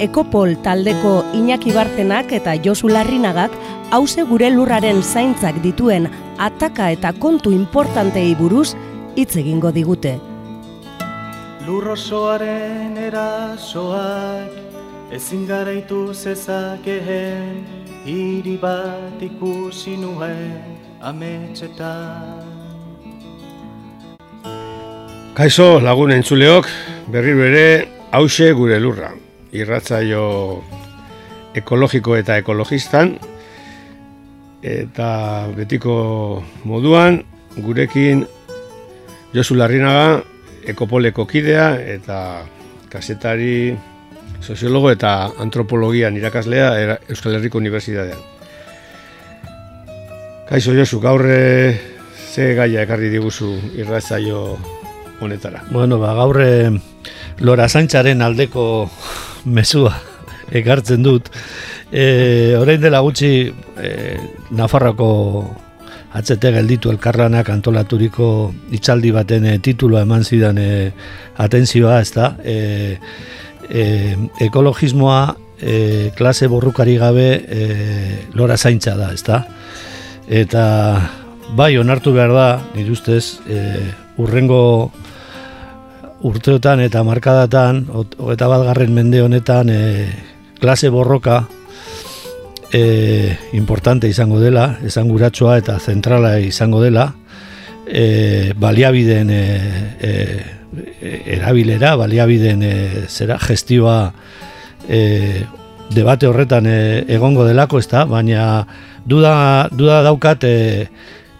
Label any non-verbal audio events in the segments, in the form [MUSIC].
Ekopol taldeko Iñaki Bartenak eta Josu Larrinagak hause gure lurraren zaintzak dituen ataka eta kontu importantei buruz hitz egingo digute. Lurrosoaren erasoak ezin garaitu zezakeen hiri bat ikusi nuen ametxetan. Kaixo lagun entzuleok, berriro ere hause gure lurra. Irratzaio ekologiko eta ekologistan, eta betiko moduan, gurekin Josu Larrinaga, ekopoleko kidea, eta kasetari, soziologo eta antropologian irakaslea Euskal Herriko Unibertsitatean. Kaixo Josu, gaurre ze gaia ekarri diguzu irratzaio honetara. Bueno, ba, gaurre Lora Sancharen aldeko mesua [LAUGHS] ekartzen dut. E, orain dela gutxi e, Nafarroko HT gelditu elkarlanak antolaturiko itxaldi baten e, titulua eman zidan e, atentzioa, ez da? E, e, ekologismoa e, klase borrukari gabe e, lora zaintza da, ez da? Eta bai, onartu behar da, nire ustez, e, urrengo urteotan eta markadatan, eta bat garren mende honetan, e, klase borroka e, importante izango dela, esanguratsua eta zentrala izango dela, e, baliabideen e, e, erabilera, baliabideen e, zera gestioa e, debate horretan e, egongo delako, ezta, baina duda, duda daukat e,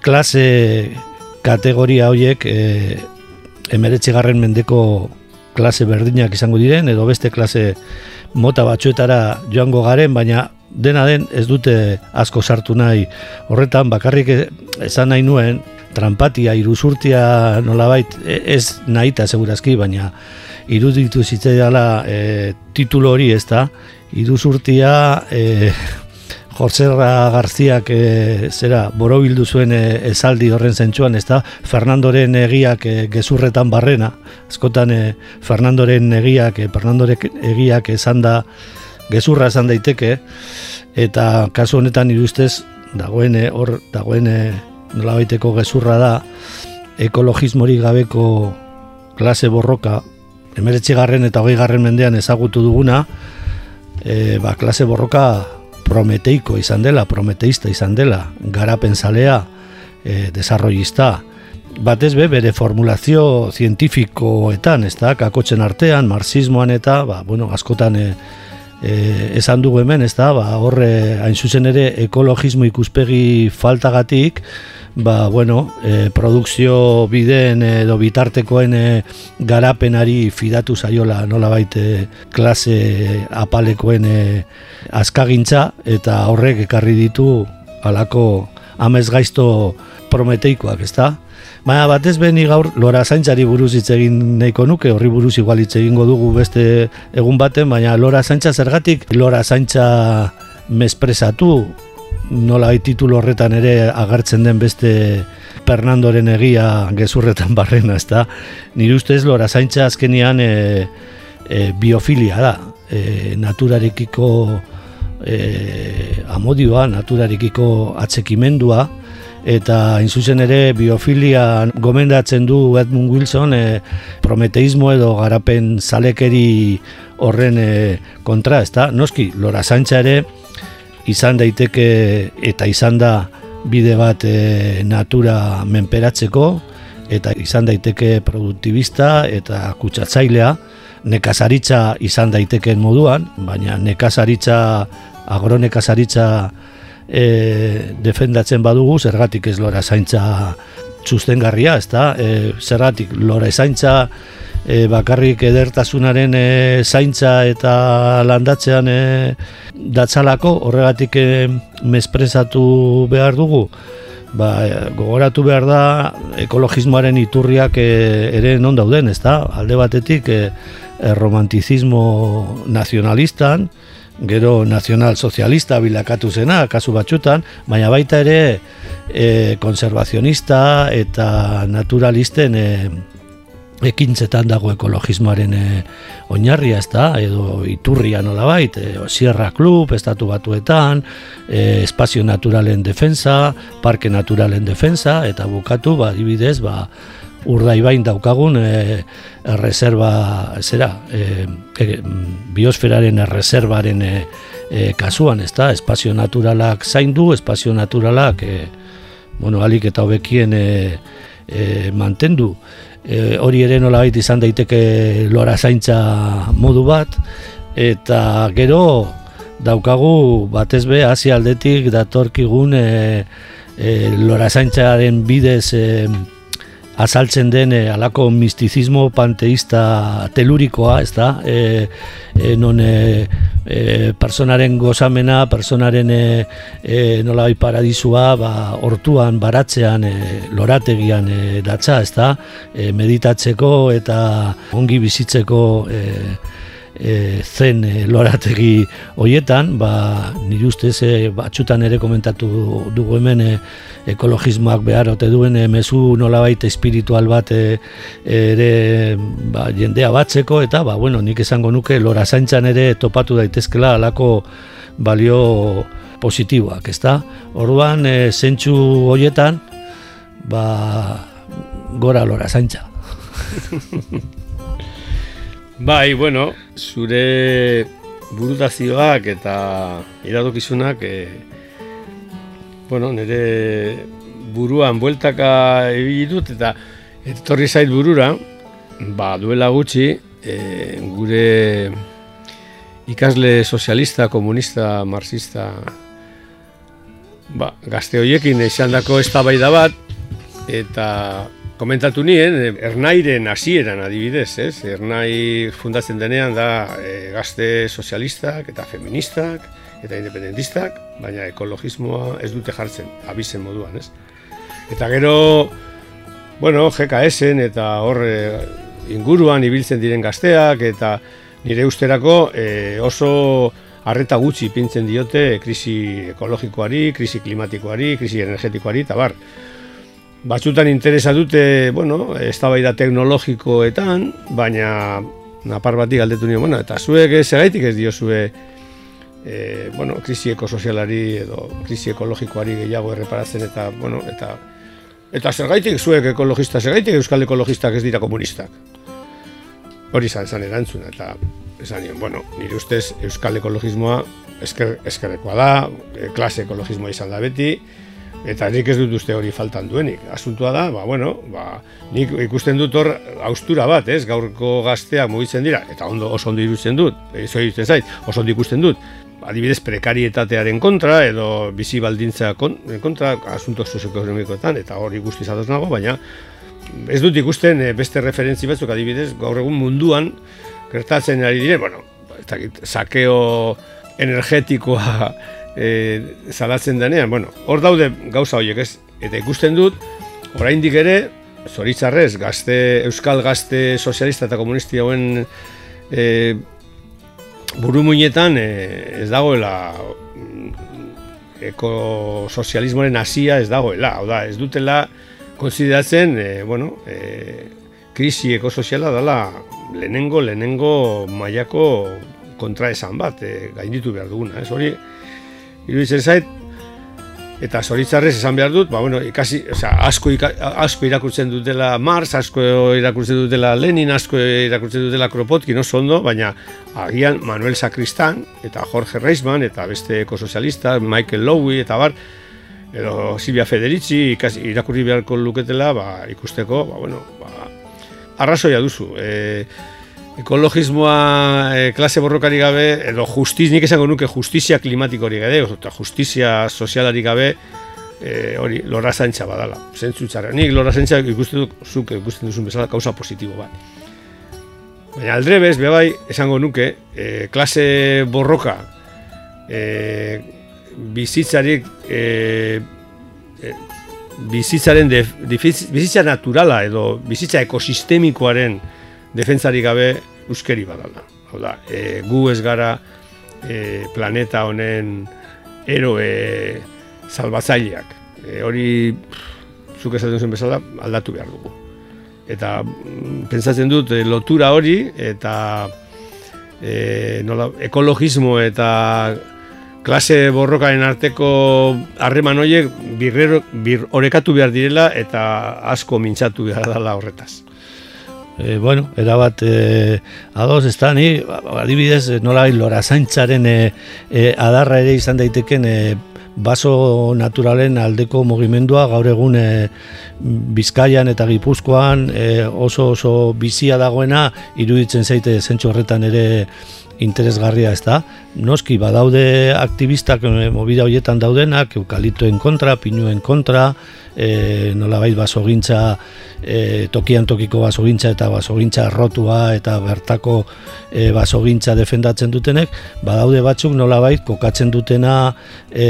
klase kategoria horiek e, emeretxigarren mendeko klase berdinak izango diren, edo beste klase mota batzuetara joango garen, baina dena den ez dute asko sartu nahi. Horretan, bakarrik esan nahi nuen, trampatia, iruzurtia nolabait, e, ez nahi eta segurazki, baina iruditu zitzaiala e, titulo hori ez da, iruzurtia e, Joserra Garziak e, zera borobildu zuen e, esaldi horren zentsuan, ez da Fernandoren egiak e, gezurretan barrena, askotan e, Fernandoren egiak, e, Fernandorek egiak esan da gezurra esan daiteke, eta kasu honetan irustez dagoen hor dagoen nola baiteko gezurra da ekologismori gabeko klase borroka emeretxigarren eta hogei garren mendean ezagutu duguna e, ba, klase borroka prometeiko izan dela, prometeista izan dela, garapen zalea, e, desarrollista, batez be, bere formulazio zientifikoetan, ez da, kakotzen artean, marxismoan eta, ba, bueno, askotan e, e, esan dugu hemen, ez da, ba, horre, hain zuzen ere, ekologismo ikuspegi faltagatik, ba, bueno, e, produkzio bideen edo bitartekoen e, garapenari fidatu zaiola nola baite klase apalekoen e, askagintza eta horrek ekarri ditu alako amez gaizto prometeikoak, ezta? Baina batez beni gaur lora zaintzari buruz hitz egin nahiko nuke, horri buruz igual hitz egingo dugu beste egun baten, baina lora zaintza zergatik lora zaintza mespresatu nola titulu horretan ere agertzen den beste Fernandoren egia gezurretan [LAUGHS] barrena, ezta? Nire ustez lora zaintza azkenian e, e, biofilia da, e, naturarekiko e, amodioa, naturarekiko atxekimendua, eta inzuzen ere biofilia gomendatzen du Edmund Wilson e, prometeismo edo garapen zalekeri horren e, kontra, ezta? Noski, lora zaintza ere, izan daiteke eta izan da bide bat e, natura menperatzeko eta izan daiteke produktibista eta kutsatzailea nekazaritza izan daitekeen moduan, baina nekazaritza agronekazaritza e, defendatzen badugu, zergatik ez lora zaintza txustengarria, ez da? E, zergatik lora zaintza e, bakarrik edertasunaren e, zaintza eta landatzean e, datzalako, horregatik e, mesprezatu behar dugu, ba, gogoratu behar da ekologismoaren iturriak e, ere non dauden, ez da? Alde batetik e, romantizismo nazionalistan, gero nazional-sozialista bilakatu zena, kasu batxutan, baina baita ere e, konservazionista eta naturalisten e, ekintzetan dago ekologismoaren e, oinarria ez da, edo iturria nola bait, e, Sierra Club, Estatu Batuetan, e, Espazio Naturalen Defensa, Parke Naturalen Defensa, eta bukatu, ba, dibidez, ba, urdaibain daukagun e, reserva zera e, e, biosferaren reservaren e, e, kasuan ez da espazio naturalak zaindu espazio naturalak e, bueno, alik eta hobekien e, e, mantendu. E, hori ere nola izan daiteke lora zaintza modu bat eta gero daukagu batez be hasi aldetik datorkigun e, e, lora zaintzaren bidez e, azaltzen den e, alako mistizismo panteista telurikoa, ez da? E, e, non e, e, personaren gozamena, personaren e, e, nola bai paradisua, ba, hortuan, baratzean, e, lorategian e, datza, ez da? E, meditatzeko eta ongi bizitzeko e, e, zen e, lorategi hoietan, ba, nire ustez e, batxutan ere komentatu dugu hemen e, ekologismoak behar ote duen e, mezu nolabait espiritual bat e, ere ba, jendea batzeko eta ba, bueno, nik esango nuke lora zaintzan ere topatu daitezkela alako balio positiboak, ezta? Orduan, e, zentsu hoietan, ba, gora lora zaintza. [LAUGHS] Bai, bueno, zure burutazioak eta iradokizunak e, bueno, nire buruan bueltaka ebili dut eta etorri zait burura, ba, duela gutxi, e, gure ikasle sozialista, komunista, marxista, ba, gazte horiekin izan dako eztabaida bat, eta komentatu nien, eh, Ernairen hasieran adibidez, ez? Ernai fundatzen denean da e, gazte sozialistak eta feministak eta independentistak, baina ekologismoa ez dute jartzen, abizen moduan, ez? Eta gero, bueno, GKSen eta hor eh, inguruan ibiltzen diren gazteak eta nire usterako oso harreta gutxi pintzen diote krisi ekologikoari, krisi klimatikoari, krisi energetikoari, eta bar batzutan interesa dute, bueno, eztabaida teknologikoetan, baina napar batik galdetu nio, bueno, eta zuek ez egaitik ez diozue e, bueno, krisi ekosozialari edo krisi ekologikoari gehiago erreparatzen eta, bueno, eta eta zergaitik zuek ekologista, zergaitik euskal ekologistak ez dira komunistak. Hori izan esan erantzuna, eta esan nien, bueno, nire ustez euskal ekologismoa esker, eskerrekoa da, e, klase ekologismoa izan da beti, Eta nik ez dut uste hori faltan duenik. Asuntua da, ba, bueno, ba, nik ikusten dut hor austura bat, ez, gaurko gazteak mugitzen dira, eta ondo oso ondo irutzen dut, ez hori zait, oso ondo ikusten dut, adibidez prekarietatearen kontra, edo bizi baldintza kontra, asunto sozioekonomikoetan, eta hori guzti zadoz nago, baina ez dut ikusten eh, beste referentzi batzuk. Adibidez, gaur egun munduan, gertatzen ari dire, bueno, sakeo energetikoa e, zalatzen denean, bueno, hor daude gauza horiek ez, eta ikusten dut, oraindik ere, zoritzarrez, gazte, euskal gazte sozialista eta komunisti hauen e, buru muinetan e, ez dagoela mm, ekosozialismoaren hasia ez dagoela, hau da, ez dutela konsideratzen, e, bueno, e, krisi ekosoziala dela lehenengo, lehenengo mailako kontraesan bat, e, gainditu behar duguna, ez? Hori, iruditzen zait, eta zoritzarrez esan behar dut, ba, bueno, ikasi, oza, asko, asko irakurtzen dutela Mars, asko irakurtzen dutela Lenin, asko irakurtzen dutela Kropotkin, oso ondo, baina agian Manuel Sakristan, eta Jorge Reisman, eta beste ekosozialista, Michael Lowy, eta bar, edo Silvia Federici, ikasi, irakurri beharko luketela, ba, ikusteko, ba, bueno, ba, arrazoia duzu. E, ekologismoa e, klase borrokari gabe, edo justiz, nik esango nuke justizia klimatiko hori gabe, eta justizia sozialari gabe, e, hori, lorra zaintza badala, zentzu txarra. Nik lorra zaintza ikusten dut, zuk ikusten duzun bezala, kauza positibo bat. Baina aldrebez, bebai, esango nuke, e, klase borroka, e, bizitzarik, e, e, bizitzaren, de, bizitza naturala edo bizitza ekosistemikoaren defentzari gabe euskeri badala. Hau da, e, gu ez gara e, planeta honen eroe salbatzaileak. E, hori, zuk esaten zen bezala, aldatu behar dugu eta mm, pentsatzen dut e, lotura hori eta e, nola, ekologismo eta klase borrokaren arteko harreman horiek bir orekatu behar direla eta asko mintzatu behar dela horretaz. E, bueno, era bat e, ados ez da, ni adibidez nola lora zaintzaren e, e, adarra ere izan daiteken e, baso naturalen aldeko mugimendua gaur egun e, Bizkaian eta Gipuzkoan e, oso oso bizia dagoena iruditzen zaite zentsu horretan ere interesgarria ez da. Noski badaude aktivistak e, mobida horietan daudenak, eukalitoen kontra, pinuen kontra, e, nolabait basogintza e, tokian tokiko basogintza eta basogintza rotua eta bertako e, basogintza defendatzen dutenek, badaude batzuk nolabait kokatzen dutena e,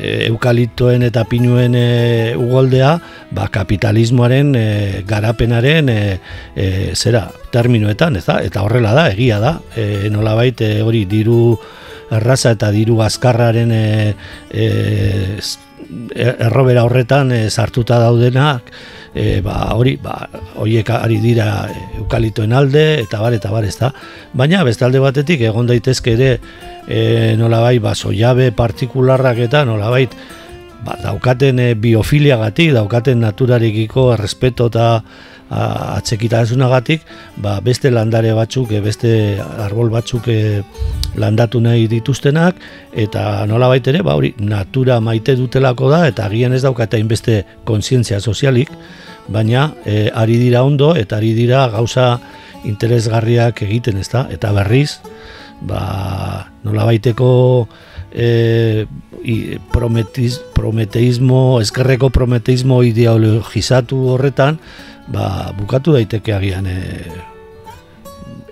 eukalitoen eta pinuen e, ugoldea ba, kapitalismoaren e, garapenaren e, e, zera terminoetan, ez da? eta horrela da, egia da, e, nolabait e, hori diru erraza eta diru azkarraren e, e, errobera horretan e, sartuta daudenak e, ba, hori, ba, horiek ari dira eukalitoen alde eta bar eta bar ez da baina bestalde batetik egon daitezke ere e, nolabai ba, soiabe partikularrak eta nolabait ba, daukaten e, biofiliagatik daukaten naturarekiko errespeto eta atxekitasunagatik ba, beste landare batzuk, e, beste arbol batzuk e, landatu nahi dituztenak eta nola ere, ba, hori, natura maite dutelako da eta agian ez daukata inbeste kontzientzia sozialik, baina e, ari dira ondo eta ari dira gauza interesgarriak egiten ez da, eta berriz, ba, nola baiteko e, prometiz, prometeismo, eskerreko prometeismo ideologizatu horretan, ba, bukatu daiteke agian e,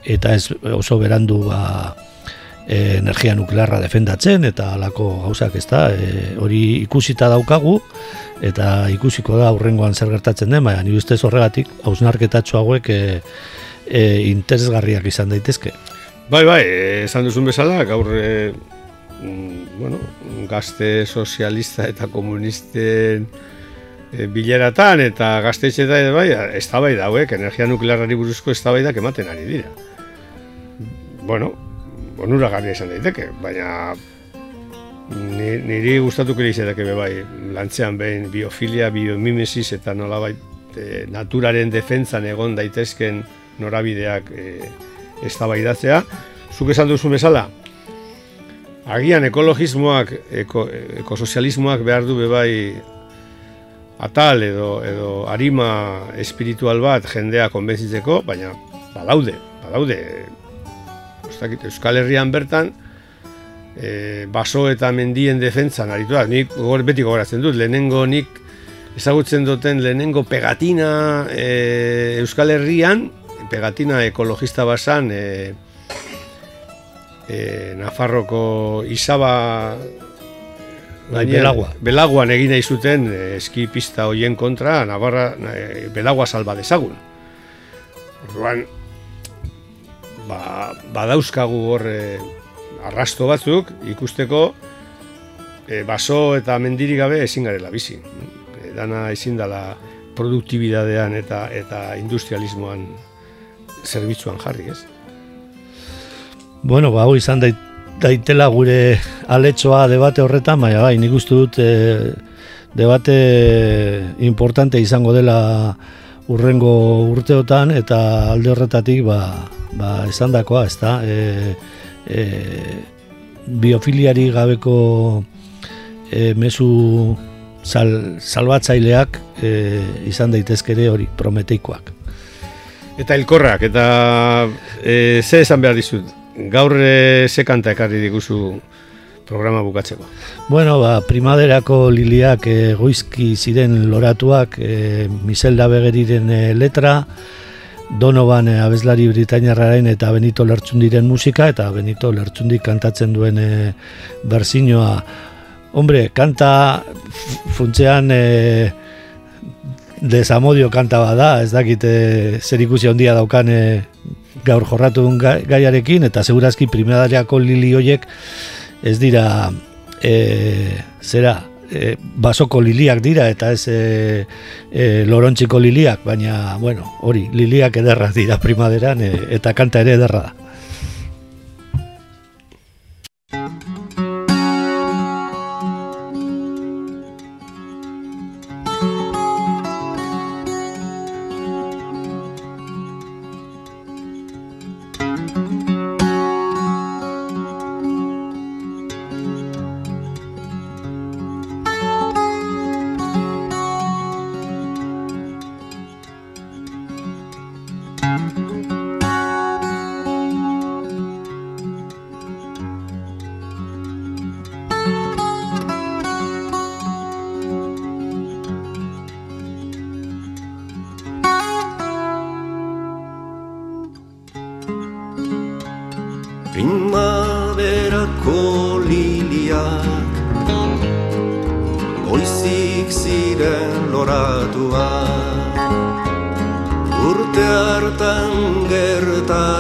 eta ez oso berandu ba, e, energia nuklearra defendatzen eta alako gauzak ez da e, hori ikusita daukagu eta ikusiko da aurrengoan zer gertatzen den baina ni ustez horregatik hausnarketatxo hauek e, e, interesgarriak izan daitezke. Bai, bai, esan duzun bezala, gaur e, bueno, gazte sozialista eta komunisten e, bileratan eta gaztetxeta edo bai, ez da bai dauek, energia nuklearari buruzko ez da bai ematen ari dira. Bueno, onura garria esan daiteke, baina niri gustatuko izateke be bai, lantzean behin biofilia, biomimesis eta nola bai, e, naturaren defentzan egon daitezken norabideak e, ez da bai datzea. Zuk esan duzu bezala, agian ekologismoak, eko, ekosozialismoak behar du be bai atal edo edo arima espiritual bat jendea konbentzitzeko, baina badaude, badaude. Ustakit, Euskal Herrian bertan e, baso eta mendien defentsan aritu da. Nik gogor, beti gogoratzen dut, lehenengo nik ezagutzen duten lehenengo pegatina e, Euskal Herrian, pegatina ekologista basan e, e, Nafarroko Izaba Bai, belagua. Belaguan egin nahi zuten eh, eski pista hoien kontra, Navarra, eh, belagua salba dezagun. Orduan, ba, badauzkagu hor eh, arrasto batzuk ikusteko eh, baso eta mendiri gabe ezin garela bizi. Eh, dana ezin dela produktibidadean eta eta industrialismoan zerbitzuan jarri, ez? Bueno, ba, izan dait, daitela gure aletxoa debate horretan, baina bai, nik uste dut e, debate importante izango dela urrengo urteotan eta alde horretatik ba, ba esan dakoa, ez da, e, e, biofiliari gabeko e, mesu sal, salbatzaileak e, izan daitezkere hori prometeikoak. Eta elkorrak, eta e, ze esan behar dizut? Gaur e, ze kanta ekarri diguzu programa bukatzeko. Bueno, ba, primaderako liliak e, goizki ziren loratuak e, Miselda Begeriren e, letra, Donovan e, abeslari britainiarraren eta Benito Lertxundiren musika eta Benito Lertxundik kantatzen duen e, berzinoa. Hombre, kanta funtzean e, desamodio kanta bada, ez dakit zer ikusi handia daukan gaur jorratu duen gaiarekin eta segurazki primadariako lili hoiek ez dira e, zera e, basoko liliak dira eta ez e, e, lorontziko liliak, baina, bueno, hori, liliak ederra dira primaderan e, eta kanta ere ederra da.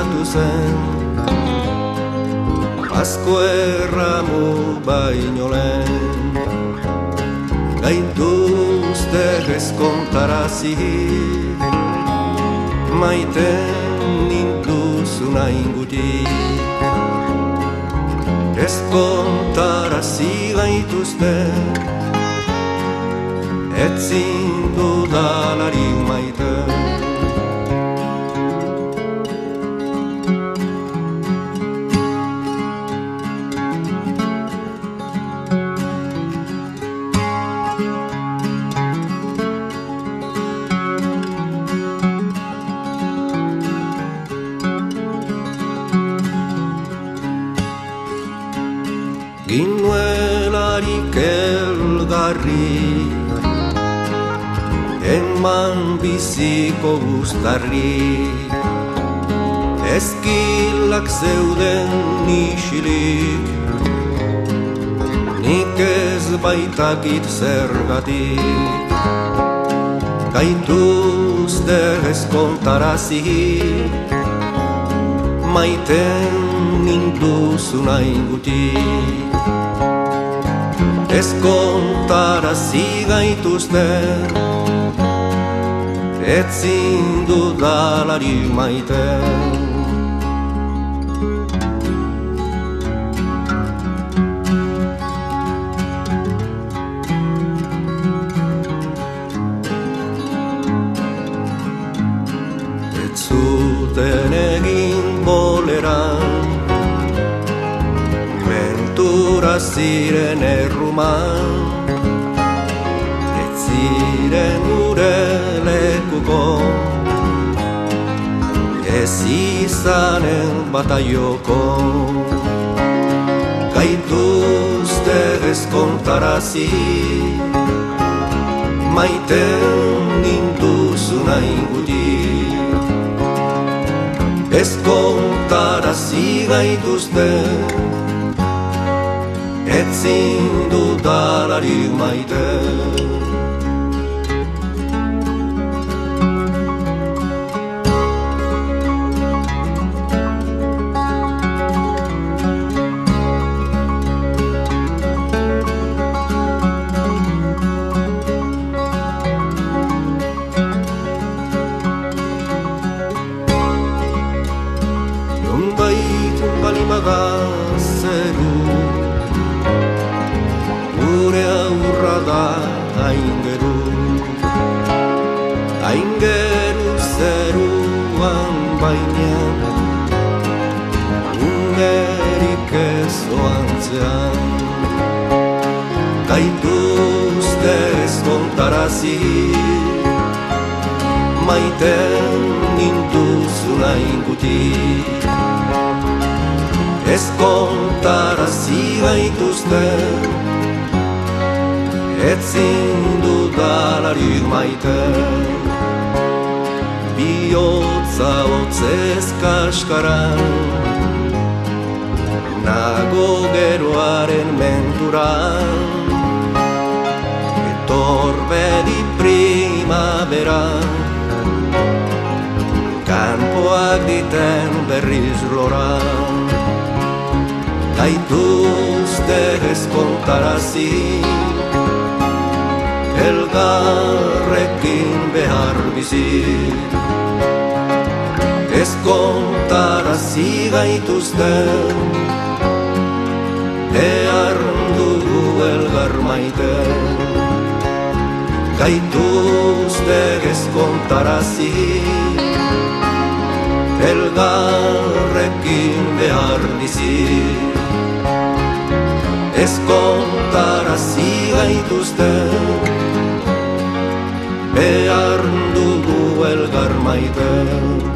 sartu zen. Asko erramu baino lehen. Gaitu uste gezkontarazi Maiten nintuzuna inguti. Gezkontarazi gaituzte. Etzin dudalari maiten. Biziko guztarri Ezkilak zeuden nisilik Nik ez baitakit zergatik Gaituzte ezkontarazi Maiten nintuzuna ingutik Ezkontarazi gaituzte etzin dudalari maite ziren erruman ziren gure lekuko. Ez izanen bataioko Gaituzte ezkontarazi Maiten nintuzuna inguti Ezkontarazi gaituzte Etzin dudalari maiten kontarazi gaituzte Ez zindu dalarik maiten Bi bihotza hotzez kaskaran Nago geroaren menturan. Etorbedi primavera. Kanpoak diten berriz loran Gaituzte ezkontarazi Elgarrekin behar bizi Ezkontarazi gaituzte Behar dugu elgar maite Gaituzte ezkontarazi Elgarrekin behar bizi Ez kontarazi gaituzte. Behar dugu elgar maite